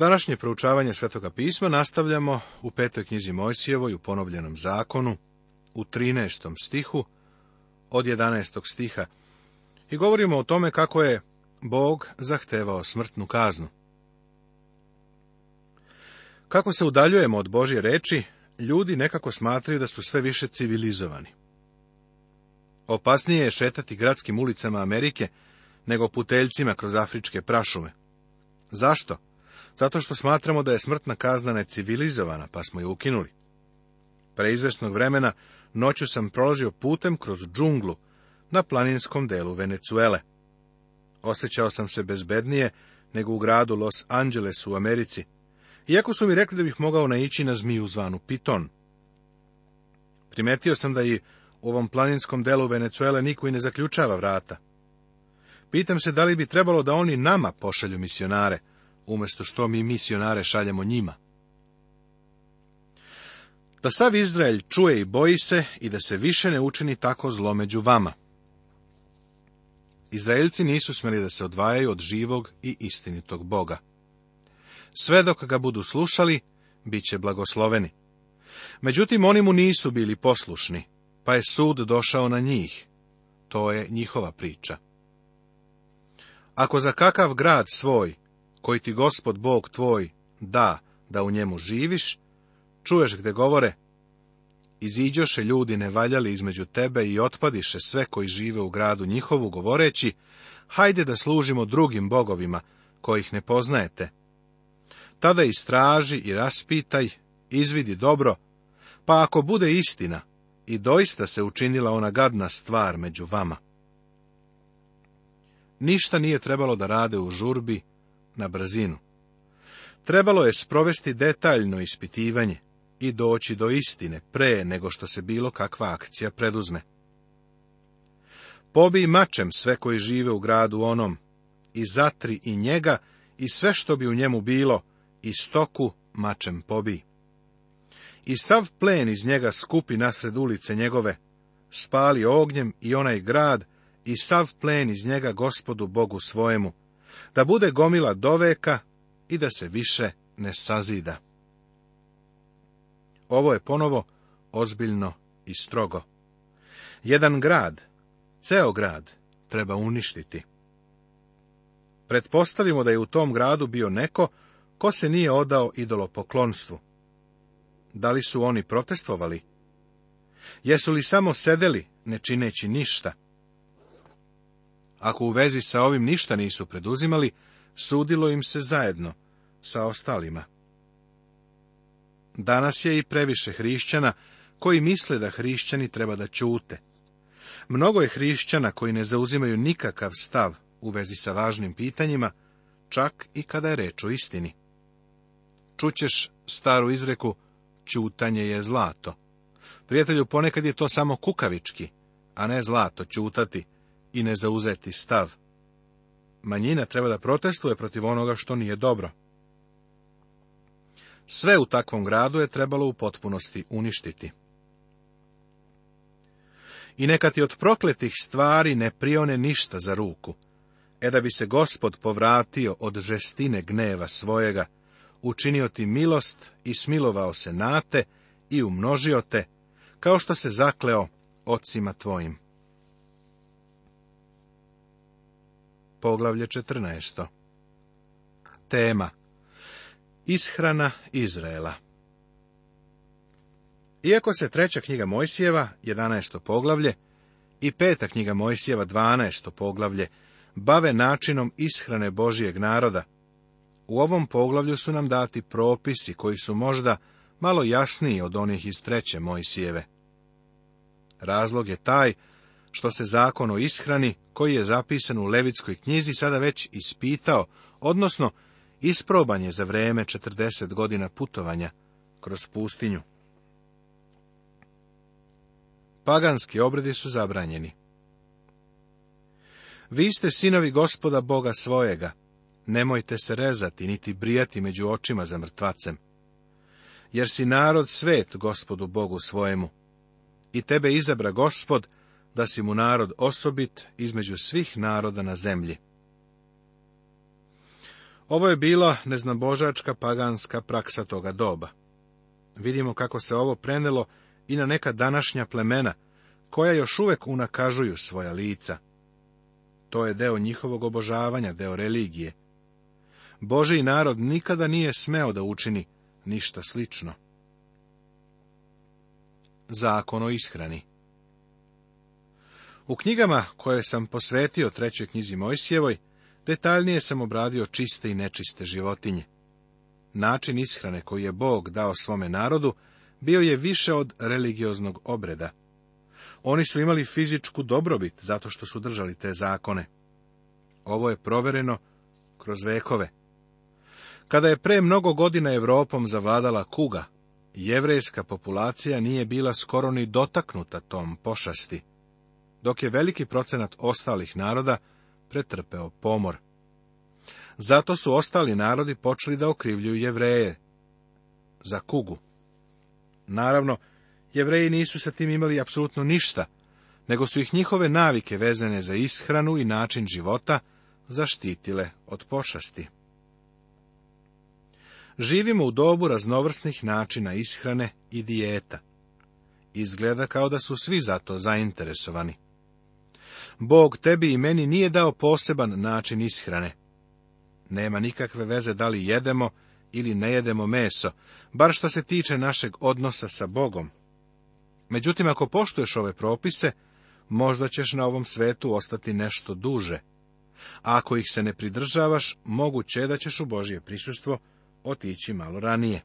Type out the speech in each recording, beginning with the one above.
Današnje proučavanje Svetoga pisma nastavljamo u petoj knjizi Mojsijevoj u ponovljenom zakonu u 13. stihu od 11. stiha i govorimo o tome kako je Bog zahtevao smrtnu kaznu. Kako se udaljujemo od Božje reči, ljudi nekako smatraju da su sve više civilizovani. Opasnije je šetati gradskim ulicama Amerike nego puteljcima kroz afričke prašume. Zašto? Zato što smatramo da je smrtna kazna necivilizovana, pa smo je ukinuli. Preizvestnog vremena noću sam prolazio putem kroz džunglu na planinskom delu Venecuele. Osjećao sam se bezbednije nego u gradu Los Angeles u Americi, iako su mi rekli da bih mogao naići na zmiju zvanu Piton. Primetio sam da i u ovom planinskom delu Venecuele niko i ne zaključava vrata. Pitam se da li bi trebalo da oni nama pošalju misionare, umjesto što mi misionare šaljemo njima. Da sav Izrael čuje i boji se i da se više ne učini tako zlo među vama. Izraelci nisu smjeli da se odvajaju od živog i istinitog Boga. Sve dok ga budu slušali, bit će blagosloveni. Međutim, oni mu nisu bili poslušni, pa je sud došao na njih. To je njihova priča. Ako za kakav grad svoj koji ti gospod Bog tvoj da, da u njemu živiš, čuješ gde govore, iziđoše ljudi nevaljali između tebe i otpadiše sve koji žive u gradu njihovu, govoreći, hajde da služimo drugim bogovima, kojih ne poznajete. Tada istraži i raspitaj, izvidi dobro, pa ako bude istina, i doista se učinila ona gadna stvar među vama. Ništa nije trebalo da rade u žurbi na brzinu. Trebalo je sprovesti detaljno ispitivanje i doći do istine pre nego što se bilo kakva akcija preduzme. Pobij mačem sve koji žive u gradu onom, i zatri i njega i sve što bi u njemu bilo, i stoku mačem pobij. I sav plen iz njega skupi nasred ulice njegove, spali ognjem i onaj grad, i sav plen iz njega gospodu Bogu svojemu, da bude gomila doveka i da se više ne sazida. Ovo je ponovo ozbiljno i strogo. Jedan grad, ceo grad, treba uništiti. Pretpostavimo da je u tom gradu bio neko ko se nije odao idolopoklonstvu. Da li su oni protestovali? Jesu li samo sedeli, ne čineći ništa? Ako u vezi sa ovim ništa nisu preduzimali, sudilo im se zajedno sa ostalima. Danas je i previše hrišćana koji misle da hrišćani treba da ćute. Mnogo je hrišćana koji ne zauzimaju nikakav stav u vezi sa važnim pitanjima, čak i kada je reč o istini. Čućeš staru izreku, čutanje je zlato. Prijatelju, ponekad je to samo kukavički, a ne zlato ćutati, i ne zauzeti stav. Manjina treba da protestuje protiv onoga što nije dobro. Sve u takvom gradu je trebalo u potpunosti uništiti. I neka ti od prokletih stvari ne prione ništa za ruku, e da bi se gospod povratio od žestine gneva svojega, učinio ti milost i smilovao se nate i umnožio te, kao što se zakleo ocima tvojim. Poglavlje 14. Tema Ishrana Izraela Iako se treća knjiga Mojsijeva, 11. poglavlje, i peta knjiga Mojsijeva, 12. poglavlje, bave načinom ishrane Božijeg naroda, u ovom poglavlju su nam dati propisi koji su možda malo jasniji od onih iz treće Mojsijeve. Razlog je taj što se zakon o ishrani, koji je zapisan u Levitskoj knjizi, sada već ispitao, odnosno isproban je za vreme 40 godina putovanja kroz pustinju. Paganski obredi su zabranjeni. Vi ste sinovi gospoda Boga svojega, nemojte se rezati, niti brijati među očima za mrtvacem. Jer si narod svet gospodu Bogu svojemu. I tebe izabra gospod, da si mu narod osobit između svih naroda na zemlji. Ovo je bila neznabožačka paganska praksa toga doba. Vidimo kako se ovo prenelo i na neka današnja plemena, koja još uvek unakažuju svoja lica. To je deo njihovog obožavanja, deo religije. Boži narod nikada nije smeo da učini ništa slično. Zakon o ishrani u knjigama koje sam posvetio trećoj knjizi Mojsijevoj, detaljnije sam obradio čiste i nečiste životinje. Način ishrane koji je Bog dao svome narodu bio je više od religioznog obreda. Oni su imali fizičku dobrobit zato što su držali te zakone. Ovo je provereno kroz vekove. Kada je pre mnogo godina Evropom zavladala kuga, jevrejska populacija nije bila skoro ni dotaknuta tom pošasti dok je veliki procenat ostalih naroda pretrpeo pomor. Zato su ostali narodi počeli da okrivljuju jevreje za kugu. Naravno, jevreji nisu sa tim imali apsolutno ništa, nego su ih njihove navike vezane za ishranu i način života zaštitile od pošasti. Živimo u dobu raznovrsnih načina ishrane i dijeta. Izgleda kao da su svi zato zainteresovani. Bog tebi i meni nije dao poseban način ishrane. Nema nikakve veze da li jedemo ili ne jedemo meso, bar što se tiče našeg odnosa sa Bogom. Međutim, ako poštuješ ove propise, možda ćeš na ovom svetu ostati nešto duže. A ako ih se ne pridržavaš, moguće je da ćeš u Božje prisustvo otići malo ranije.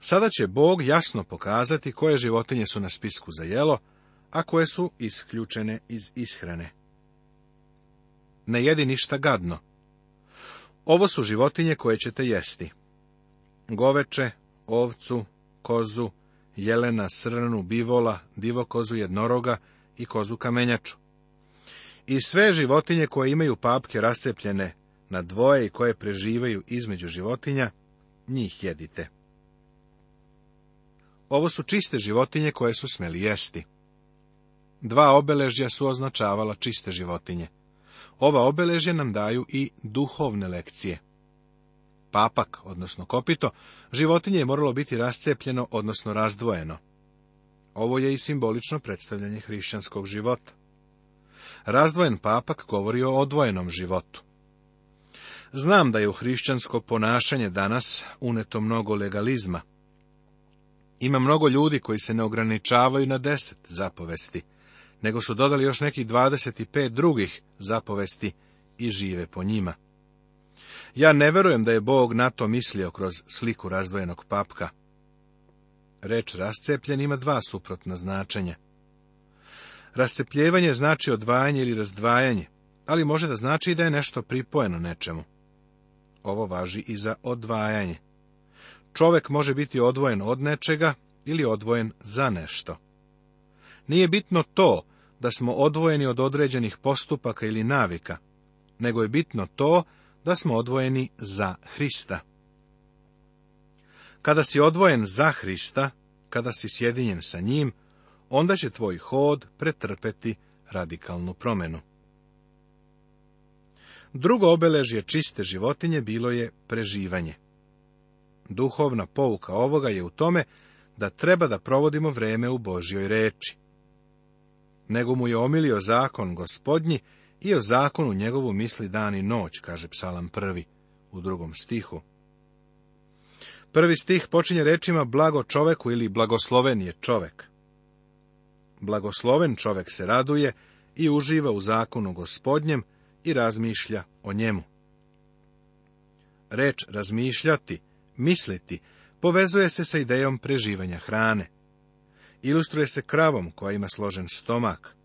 Sada će Bog jasno pokazati koje životinje su na spisku za jelo, a koje su isključene iz ishrane. Ne jedi ništa gadno. Ovo su životinje koje ćete jesti. Goveče, ovcu, kozu, jelena, srnu, bivola, divokozu jednoroga i kozu kamenjaču. I sve životinje koje imaju papke rascepljene na dvoje i koje preživaju između životinja, njih jedite. Ovo su čiste životinje koje su smeli jesti. Dva obeležja su označavala čiste životinje. Ova obeležja nam daju i duhovne lekcije. Papak, odnosno kopito, životinje je moralo biti rascepljeno, odnosno razdvojeno. Ovo je i simbolično predstavljanje hrišćanskog života. Razdvojen papak govori o odvojenom životu. Znam da je u hrišćansko ponašanje danas uneto mnogo legalizma. Ima mnogo ljudi koji se ne ograničavaju na deset zapovesti nego su dodali još nekih 25 drugih zapovesti i žive po njima. Ja ne verujem da je Bog na to mislio kroz sliku razdvojenog papka. Reč rascepljen ima dva suprotna značenja. Rascepljevanje znači odvajanje ili razdvajanje, ali može da znači i da je nešto pripojeno nečemu. Ovo važi i za odvajanje. Čovek može biti odvojen od nečega ili odvojen za nešto. Nije bitno to da smo odvojeni od određenih postupaka ili navika, nego je bitno to da smo odvojeni za Hrista. Kada si odvojen za Hrista, kada si sjedinjen sa njim, onda će tvoj hod pretrpeti radikalnu promjenu. Drugo obeležje čiste životinje bilo je preživanje. Duhovna pouka ovoga je u tome da treba da provodimo vreme u Božjoj reči nego mu je omilio zakon gospodnji i o zakonu njegovu misli dan i noć, kaže psalam prvi u drugom stihu. Prvi stih počinje rečima blago čoveku ili blagosloven je čovek. Blagosloven čovek se raduje i uživa u zakonu gospodnjem i razmišlja o njemu. Reč razmišljati, misliti, povezuje se sa idejom preživanja hrane ilustruje se kravom koja ima složen stomak.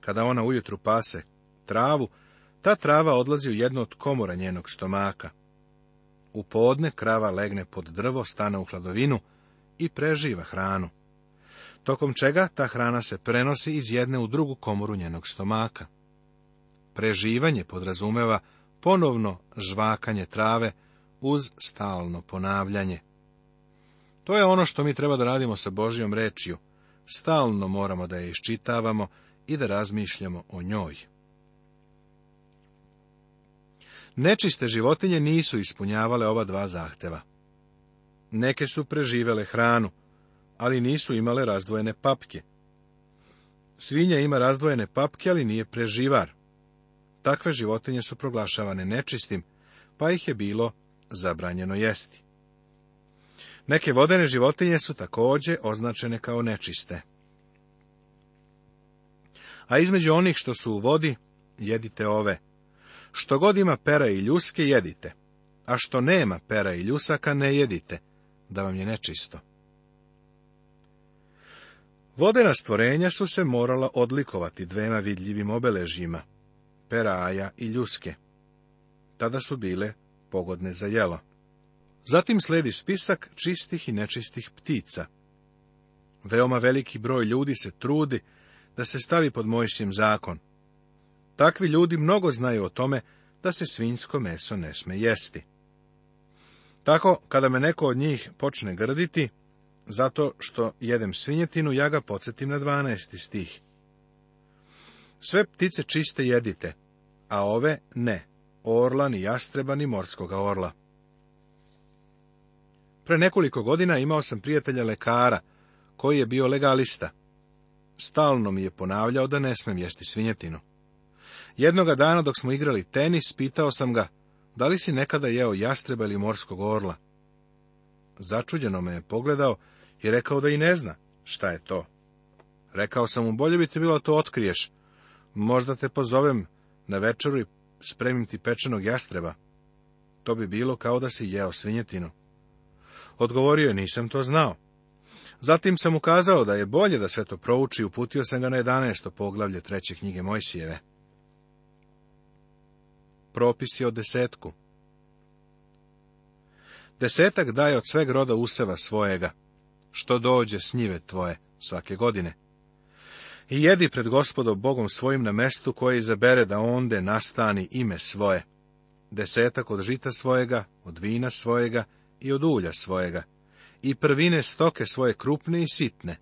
Kada ona ujutru pase travu, ta trava odlazi u jedno od komora njenog stomaka. U podne krava legne pod drvo, stane u hladovinu i preživa hranu. Tokom čega ta hrana se prenosi iz jedne u drugu komoru njenog stomaka. Preživanje podrazumeva ponovno žvakanje trave uz stalno ponavljanje. To je ono što mi treba da radimo sa Božjom rečiju. Stalno moramo da je iščitavamo i da razmišljamo o njoj. Nečiste životinje nisu ispunjavale ova dva zahteva. Neke su preživele hranu, ali nisu imale razdvojene papke. Svinja ima razdvojene papke, ali nije preživar. Takve životinje su proglašavane nečistim, pa ih je bilo zabranjeno jesti. Neke vodene životinje su takođe označene kao nečiste. A između onih što su u vodi, jedite ove. Što god ima pera i ljuske, jedite, a što nema pera i ljusaka, ne jedite, da vam je nečisto. Vodena stvorenja su se morala odlikovati dvema vidljivim obeležjima, peraja i ljuske. Tada su bile pogodne za jelo. Zatim slijedi spisak čistih i nečistih ptica. Veoma veliki broj ljudi se trudi da se stavi pod Mojsijem zakon. Takvi ljudi mnogo znaju o tome da se svinjsko meso ne sme jesti. Tako, kada me neko od njih počne grditi, zato što jedem svinjetinu, ja ga podsjetim na 12. stih. Sve ptice čiste jedite, a ove ne, orla ni jastreba ni morskoga orla. Pre nekoliko godina imao sam prijatelja lekara, koji je bio legalista. Stalno mi je ponavljao da ne smem jesti svinjetinu. Jednoga dana dok smo igrali tenis, pitao sam ga, da li si nekada jeo jastreba ili morskog orla? Začuđeno me je pogledao i rekao da i ne zna šta je to. Rekao sam mu, bolje bi ti bilo to otkriješ. Možda te pozovem na večeru i spremim ti pečenog jastreba. To bi bilo kao da si jeo svinjetinu. Odgovorio je, nisam to znao. Zatim sam ukazao da je bolje da sve to prouči, uputio sam ga na 11. poglavlje treće knjige Mojsijeve. Propisi o desetku Desetak daje od sveg roda useva svojega, što dođe s njive tvoje svake godine. I jedi pred gospodom Bogom svojim na mestu koje izabere da onde nastani ime svoje. Desetak od žita svojega, od vina svojega i od ulja svojega, i prvine stoke svoje krupne i sitne,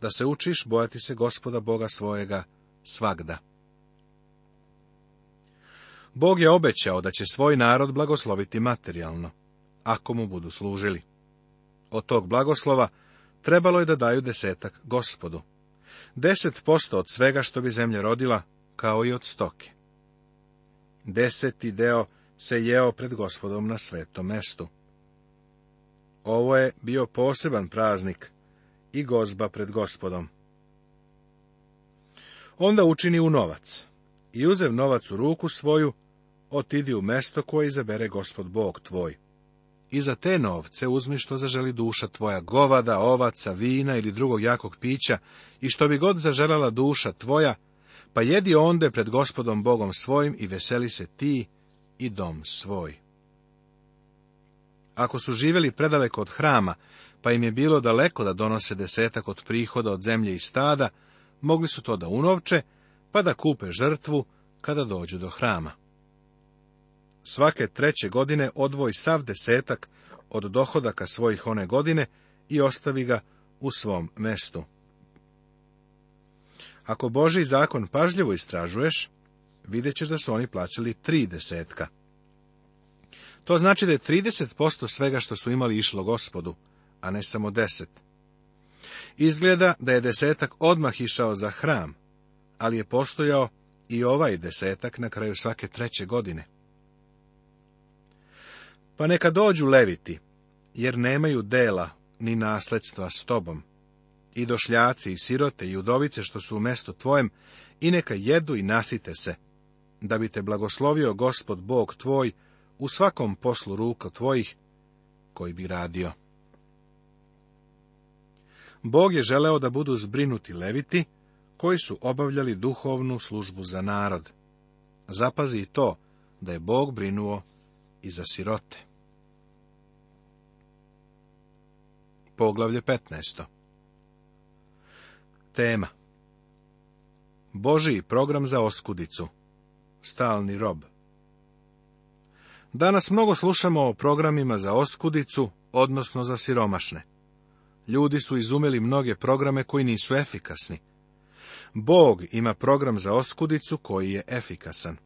da se učiš bojati se gospoda Boga svojega svagda. Bog je obećao da će svoj narod blagosloviti materijalno, ako mu budu služili. Od tog blagoslova trebalo je da daju desetak gospodu. Deset posto od svega što bi zemlja rodila, kao i od stoke. Deseti deo se jeo pred gospodom na svetom mestu. Ovo je bio poseban praznik i gozba pred gospodom. Onda učini u novac i uzev novac u ruku svoju, otidi u mesto koje izabere gospod Bog tvoj. I za te novce uzmi što zaželi duša tvoja, govada, ovaca, vina ili drugog jakog pića, i što bi god zaželala duša tvoja, pa jedi onde pred gospodom Bogom svojim i veseli se ti i dom svoj ako su živjeli predaleko od hrama, pa im je bilo daleko da donose desetak od prihoda od zemlje i stada, mogli su to da unovče, pa da kupe žrtvu kada dođu do hrama. Svake treće godine odvoji sav desetak od dohodaka svojih one godine i ostavi ga u svom mestu. Ako Boži zakon pažljivo istražuješ, vidjet da su oni plaćali tri desetka. To znači da je 30% svega što su imali išlo gospodu, a ne samo deset. Izgleda da je desetak odmah išao za hram, ali je postojao i ovaj desetak na kraju svake treće godine. Pa neka dođu leviti, jer nemaju dela ni nasledstva s tobom, i došljaci i sirote i udovice što su u mesto tvojem, i neka jedu i nasite se, da bi te blagoslovio gospod Bog tvoj, u svakom poslu ruka tvojih koji bi radio. Bog je želeo da budu zbrinuti leviti, koji su obavljali duhovnu službu za narod. Zapazi i to da je Bog brinuo i za sirote. Poglavlje 15. Tema Božiji program za oskudicu Stalni rob Danas mnogo slušamo o programima za oskudicu, odnosno za siromašne. Ljudi su izumeli mnoge programe koji nisu efikasni. Bog ima program za oskudicu koji je efikasan.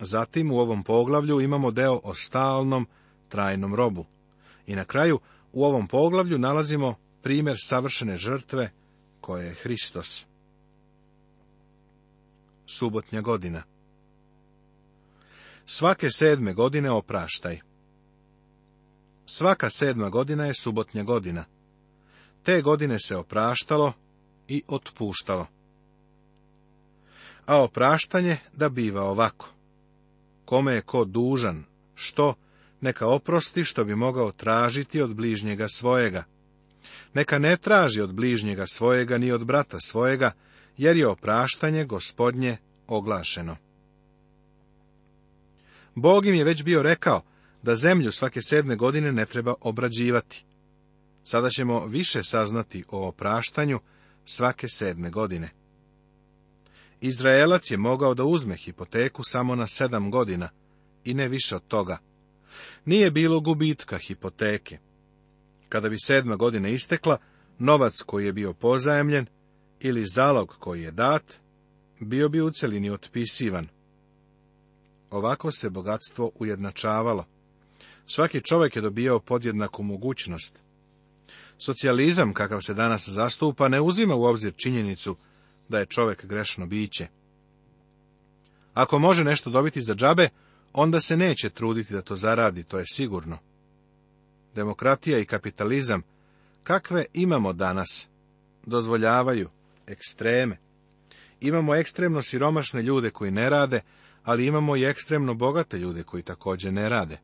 Zatim u ovom poglavlju imamo deo o stalnom, trajnom robu. I na kraju u ovom poglavlju nalazimo primjer savršene žrtve koje je Hristos. Subotnja godina Svake sedme godine opraštaj. Svaka sedma godina je subotnja godina. Te godine se opraštalo i otpuštalo. A opraštanje da biva ovako. Kome je ko dužan, što, neka oprosti što bi mogao tražiti od bližnjega svojega. Neka ne traži od bližnjega svojega ni od brata svojega, jer je opraštanje gospodnje oglašeno. Bog im je već bio rekao da zemlju svake sedme godine ne treba obrađivati. Sada ćemo više saznati o opraštanju svake sedme godine. Izraelac je mogao da uzme hipoteku samo na sedam godina i ne više od toga. Nije bilo gubitka hipoteke. Kada bi sedma godina istekla, novac koji je bio pozajemljen ili zalog koji je dat, bio bi u celini otpisivan. Ovako se bogatstvo ujednačavalo. Svaki čovjek je dobijao podjednaku mogućnost. Socijalizam, kakav se danas zastupa, ne uzima u obzir činjenicu da je čovjek grešno biće. Ako može nešto dobiti za džabe, onda se neće truditi da to zaradi, to je sigurno. Demokratija i kapitalizam, kakve imamo danas, dozvoljavaju ekstreme. Imamo ekstremno siromašne ljude koji ne rade, ali imamo i ekstremno bogate ljude koji također ne rade.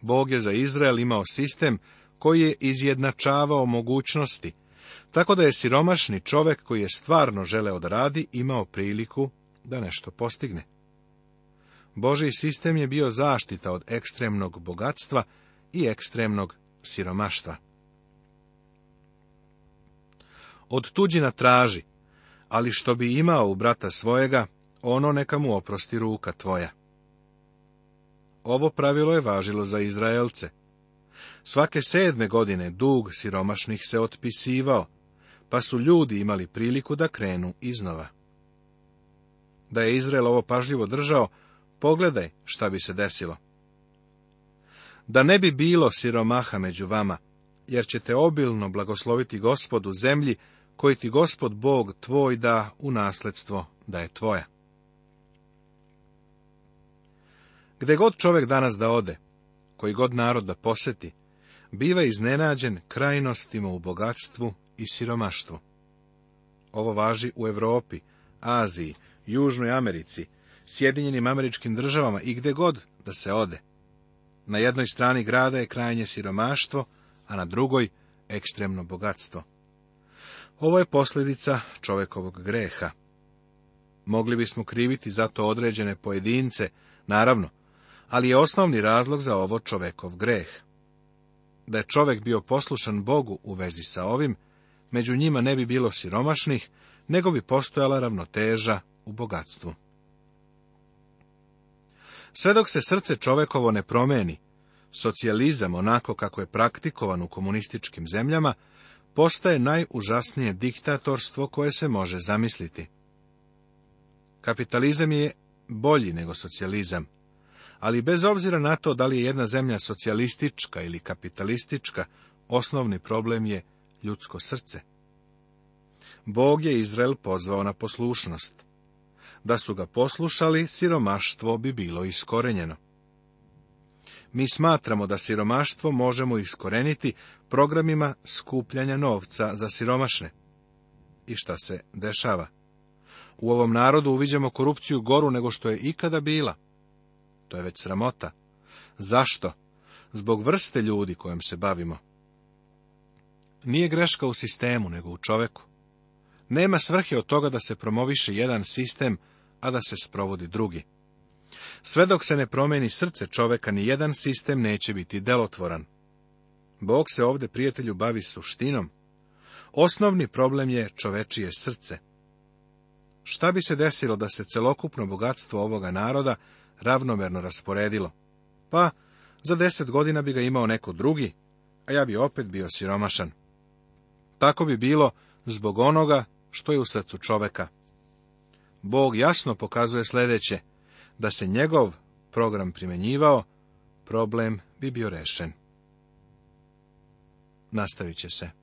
Bog je za Izrael imao sistem koji je izjednačavao mogućnosti, tako da je siromašni čovek koji je stvarno želeo da radi imao priliku da nešto postigne. Boži sistem je bio zaštita od ekstremnog bogatstva i ekstremnog siromaštva. Od tuđina traži, ali što bi imao u brata svojega, ono neka mu oprosti ruka tvoja. Ovo pravilo je važilo za Izraelce. Svake sedme godine dug siromašnih se otpisivao, pa su ljudi imali priliku da krenu iznova. Da je Izrael ovo pažljivo držao, pogledaj šta bi se desilo. Da ne bi bilo siromaha među vama, jer ćete obilno blagosloviti gospodu zemlji, koji ti gospod Bog tvoj da u nasledstvo da je tvoja. Gde god čovek danas da ode, koji god narod da poseti, biva iznenađen krajnostima u bogatstvu i siromaštvu. Ovo važi u Europi, Aziji, Južnoj Americi, Sjedinjenim američkim državama i gde god da se ode. Na jednoj strani grada je krajnje siromaštvo, a na drugoj ekstremno bogatstvo. Ovo je posljedica čovekovog greha. Mogli bismo kriviti zato određene pojedince, naravno, ali je osnovni razlog za ovo čovekov greh. Da je čovek bio poslušan Bogu u vezi sa ovim, među njima ne bi bilo siromašnih, nego bi postojala ravnoteža u bogatstvu. Sve dok se srce čovekovo ne promeni, socijalizam onako kako je praktikovan u komunističkim zemljama, postaje najužasnije diktatorstvo koje se može zamisliti. Kapitalizam je bolji nego socijalizam, ali bez obzira na to da li je jedna zemlja socijalistička ili kapitalistička, osnovni problem je ljudsko srce. Bog je Izrael pozvao na poslušnost. Da su ga poslušali, siromaštvo bi bilo iskorenjeno. Mi smatramo da siromaštvo možemo iskoreniti programima skupljanja novca za siromašne. I šta se dešava? U ovom narodu uviđamo korupciju goru nego što je ikada bila. To je već sramota. Zašto? Zbog vrste ljudi kojom se bavimo. Nije greška u sistemu, nego u čoveku. Nema svrhe od toga da se promoviše jedan sistem, a da se sprovodi drugi. Sve dok se ne promeni srce čoveka, ni jedan sistem neće biti delotvoran. Bog se ovde prijatelju, bavi suštinom. Osnovni problem je čovečije srce. Šta bi se desilo da se celokupno bogatstvo ovoga naroda Ravnomjerno rasporedilo. Pa, za deset godina bi ga imao neko drugi, a ja bi opet bio siromašan. Tako bi bilo zbog onoga što je u srcu čoveka. Bog jasno pokazuje sljedeće, da se njegov program primenjivao, problem bi bio rešen. Nastavit će se.